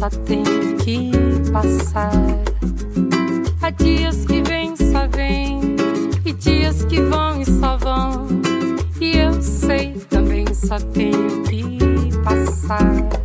passa tem que passar. Há dias que vêm só vêm, e dias que vão e só vão. E eu sei também só tenho que passar.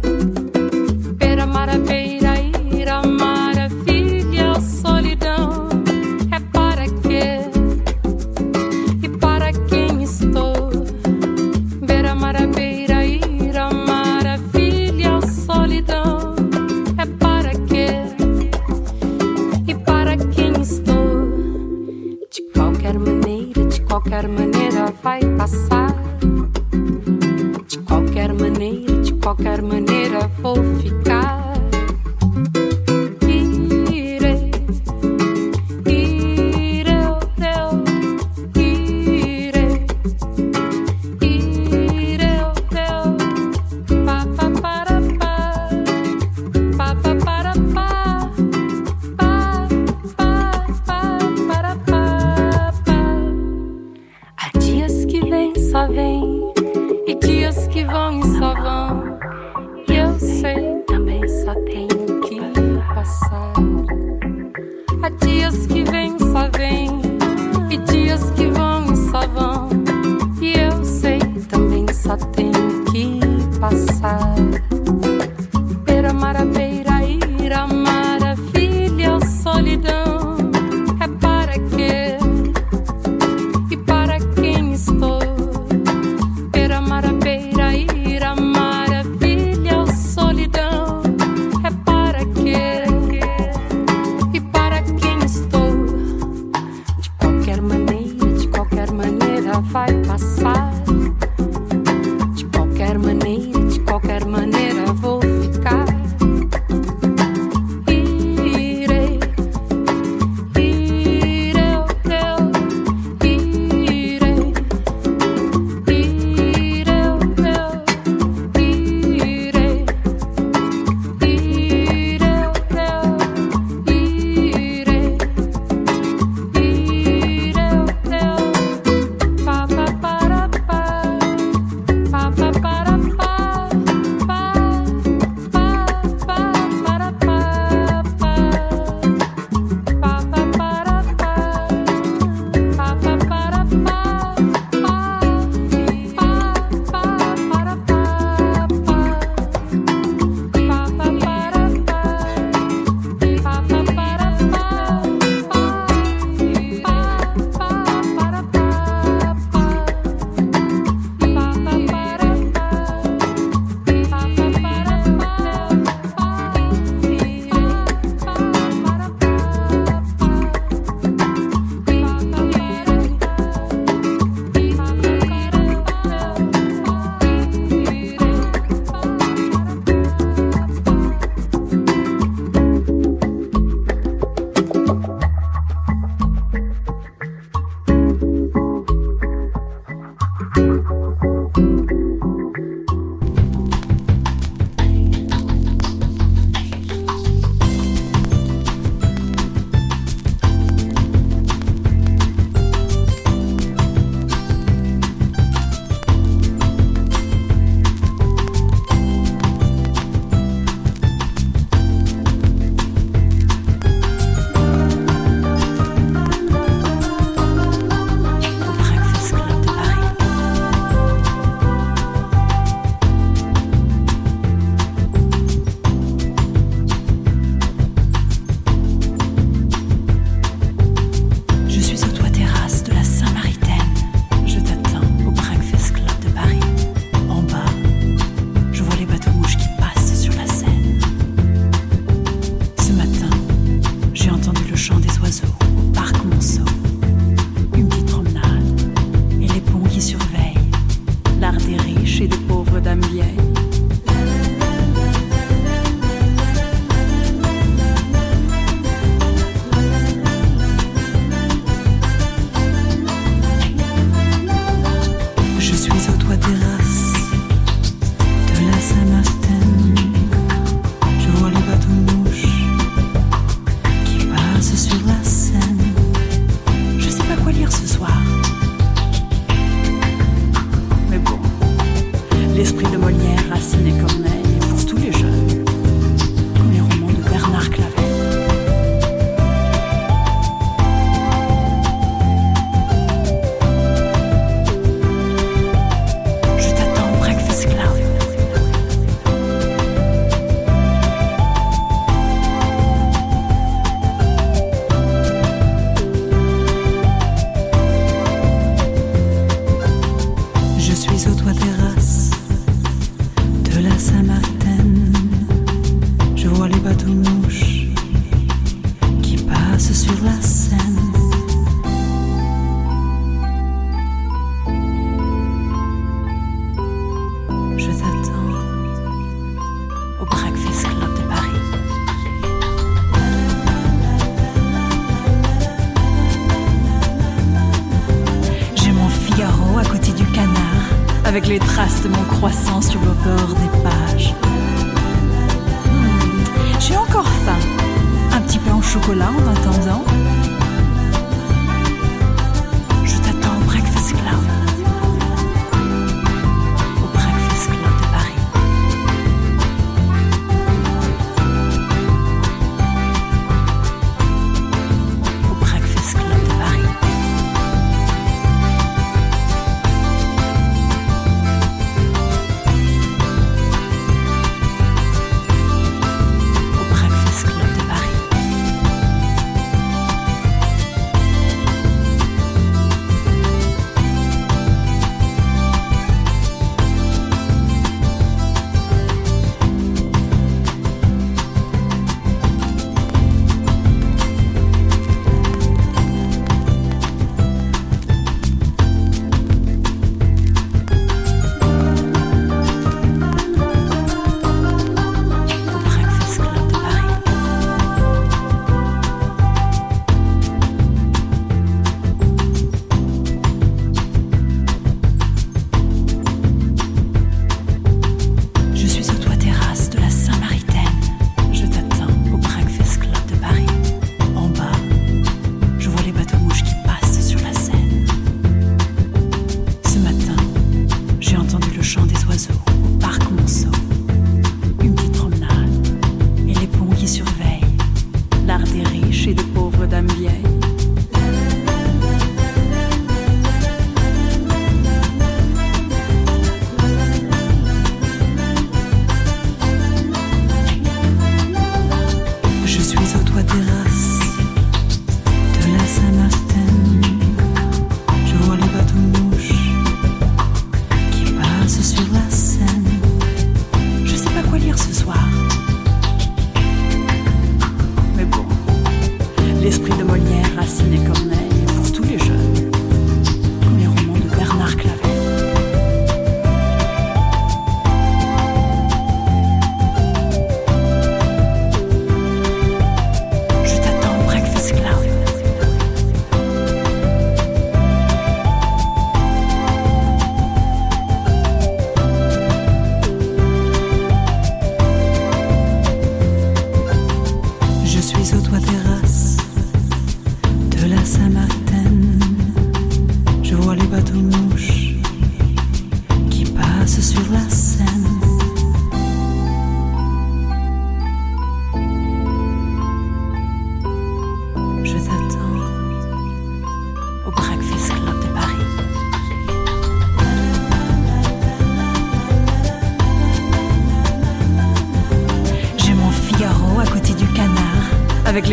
Avec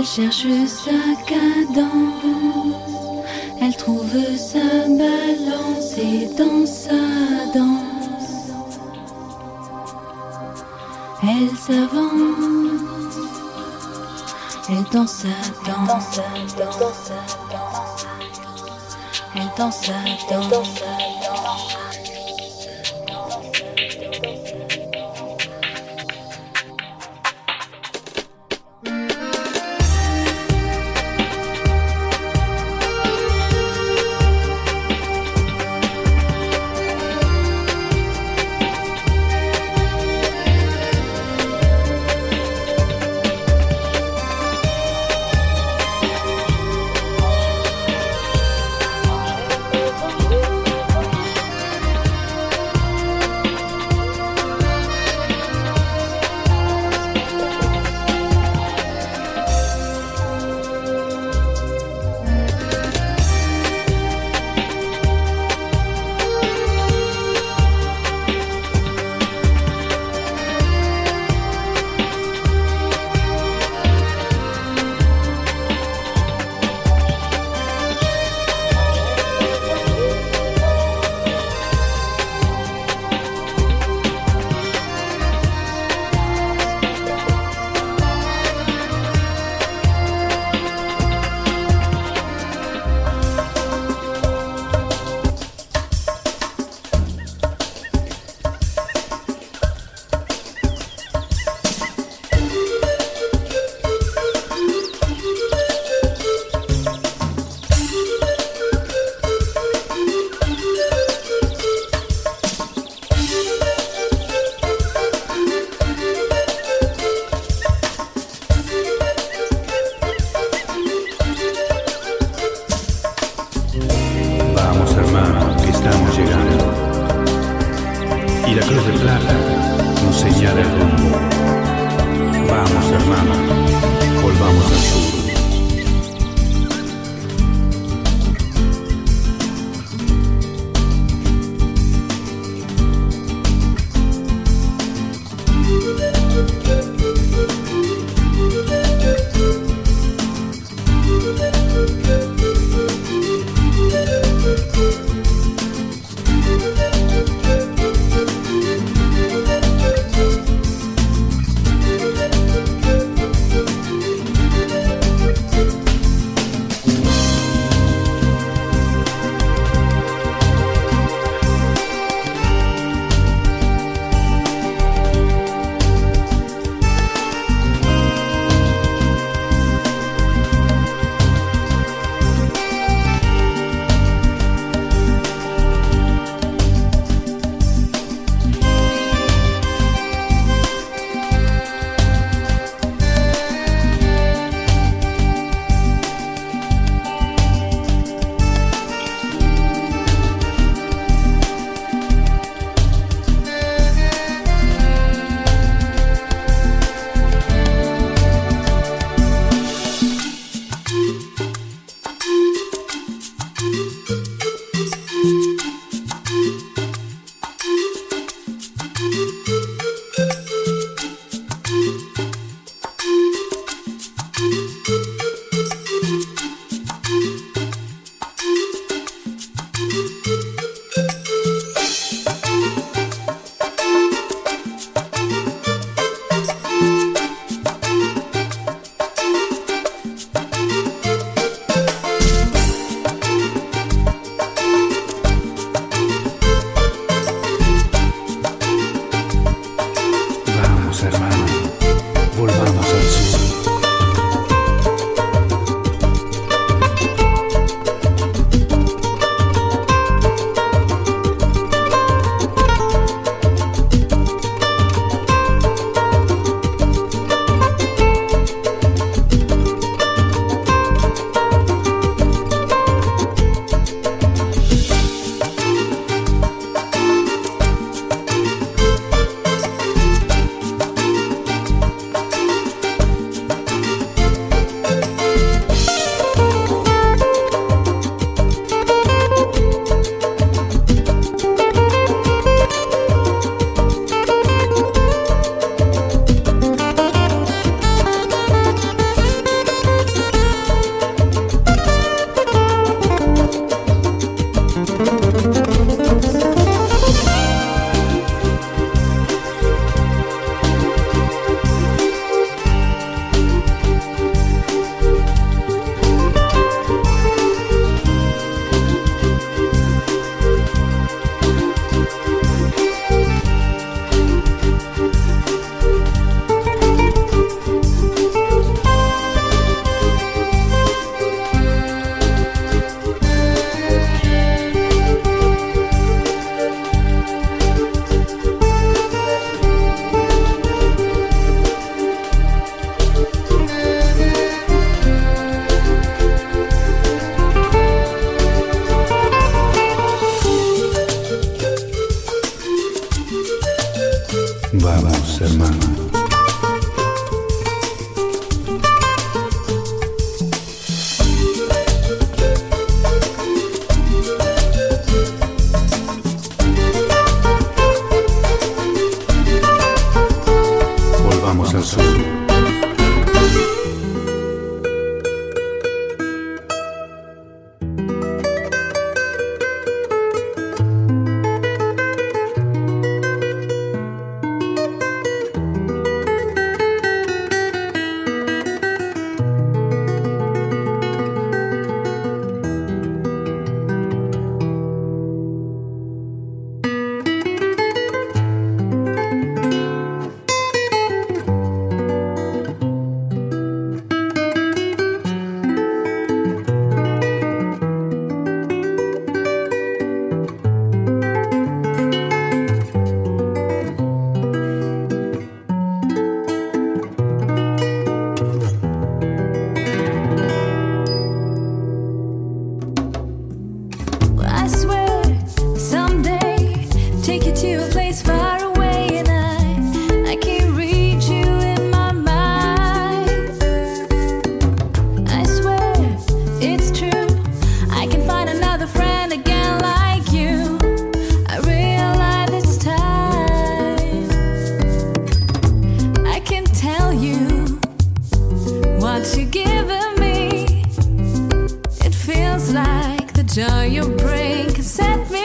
elle cherche sa cadence, elle trouve sa balance et dans sa danse, elle s'avance, elle danse sa danse, elle danse sa danse. demain. You can set me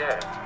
Yeah.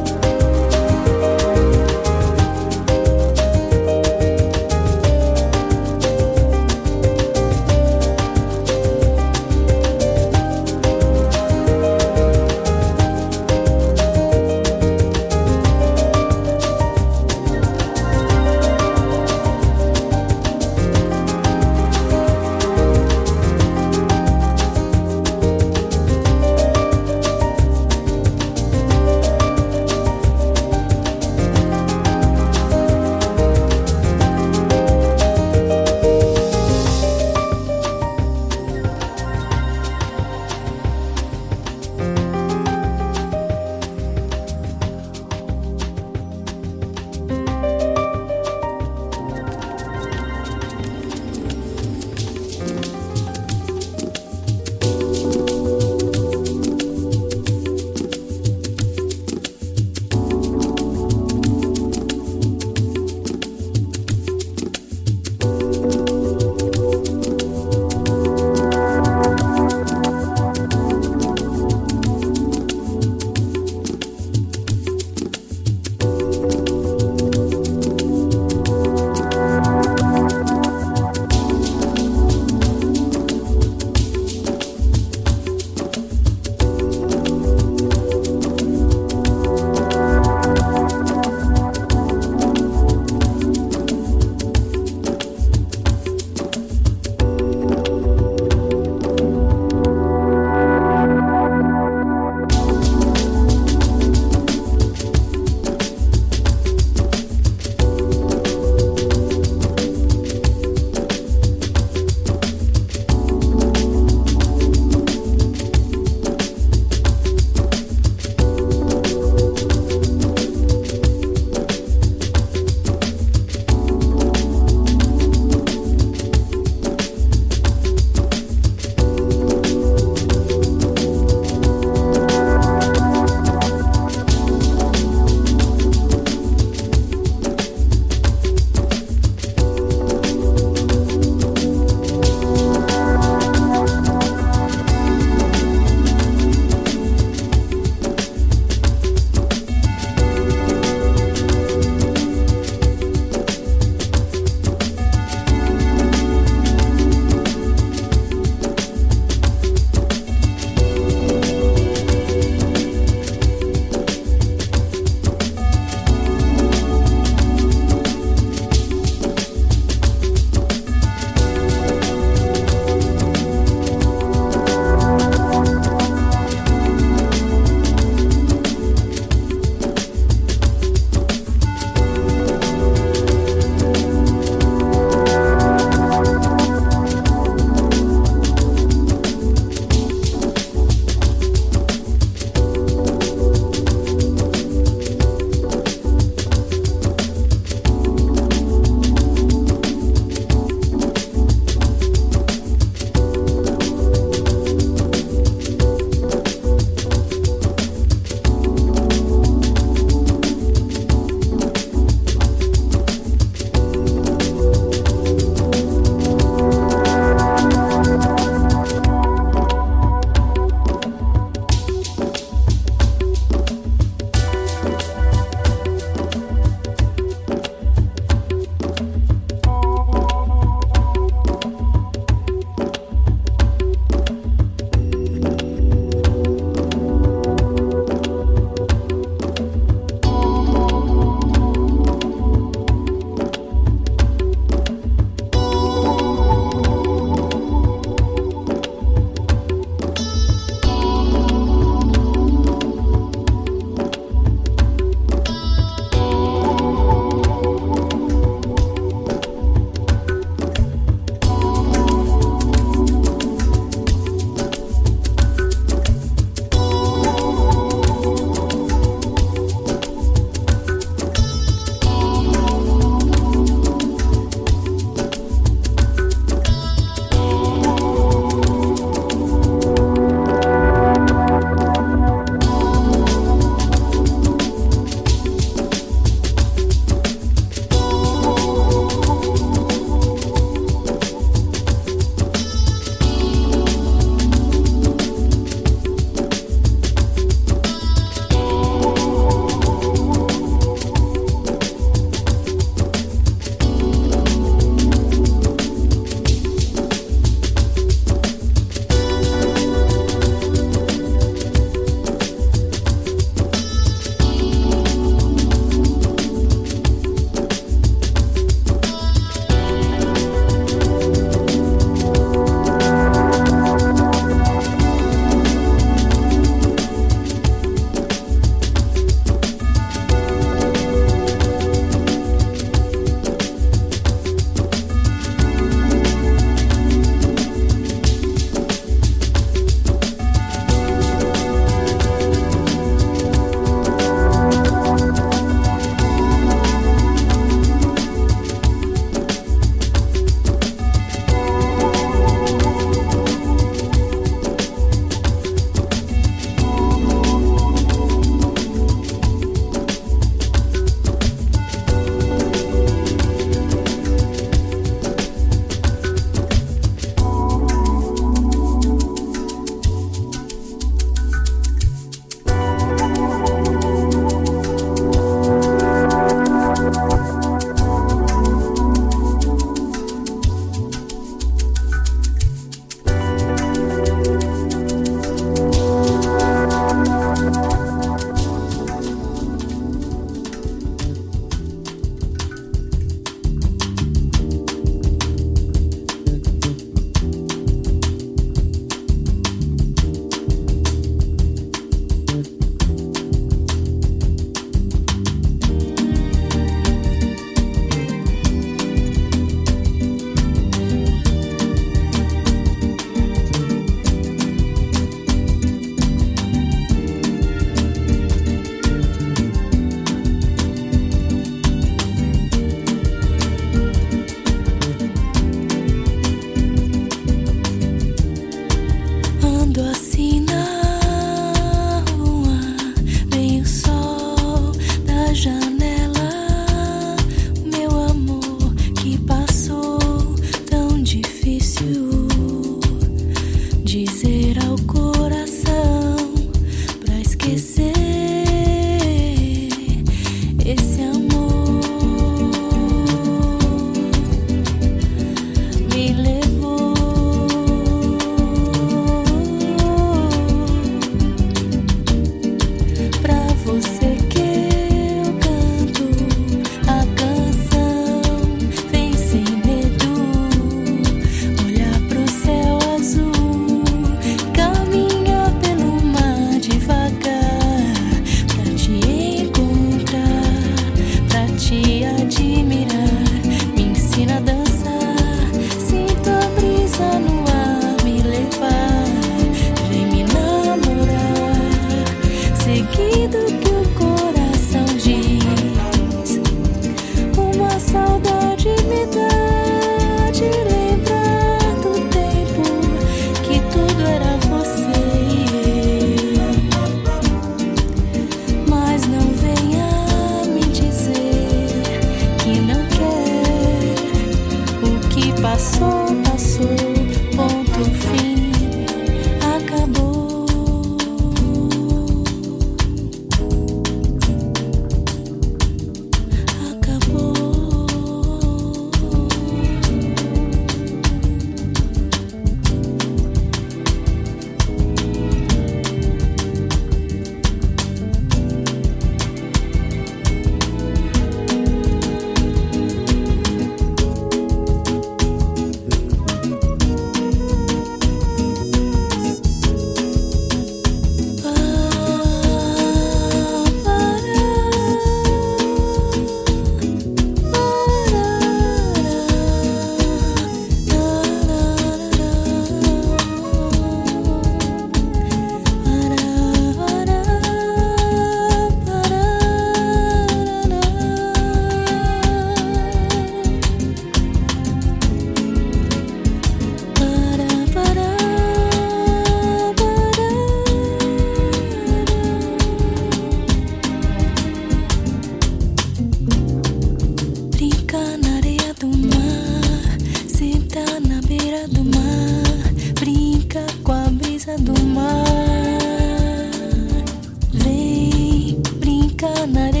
かなれ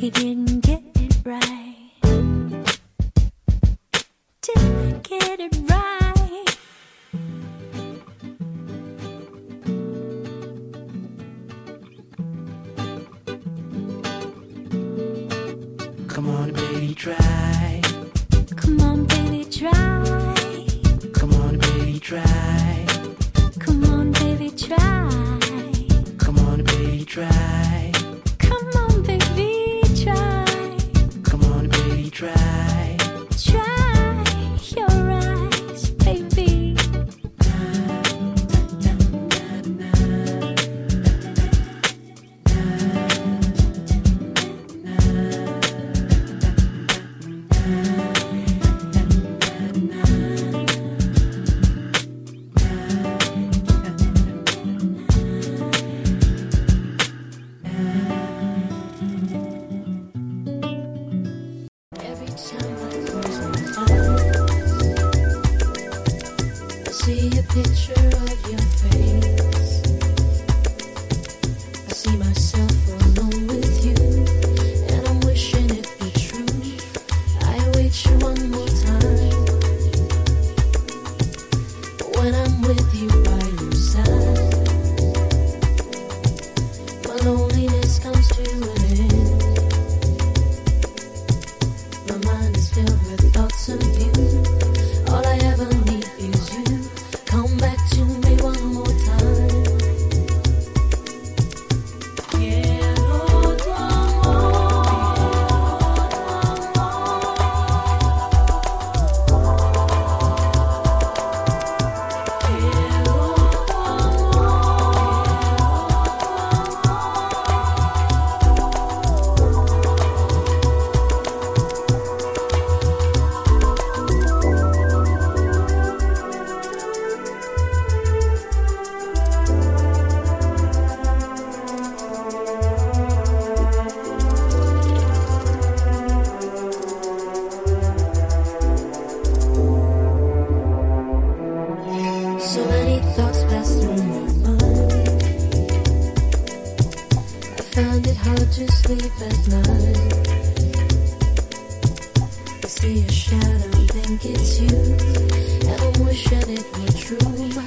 一点点。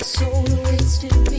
soul wasted.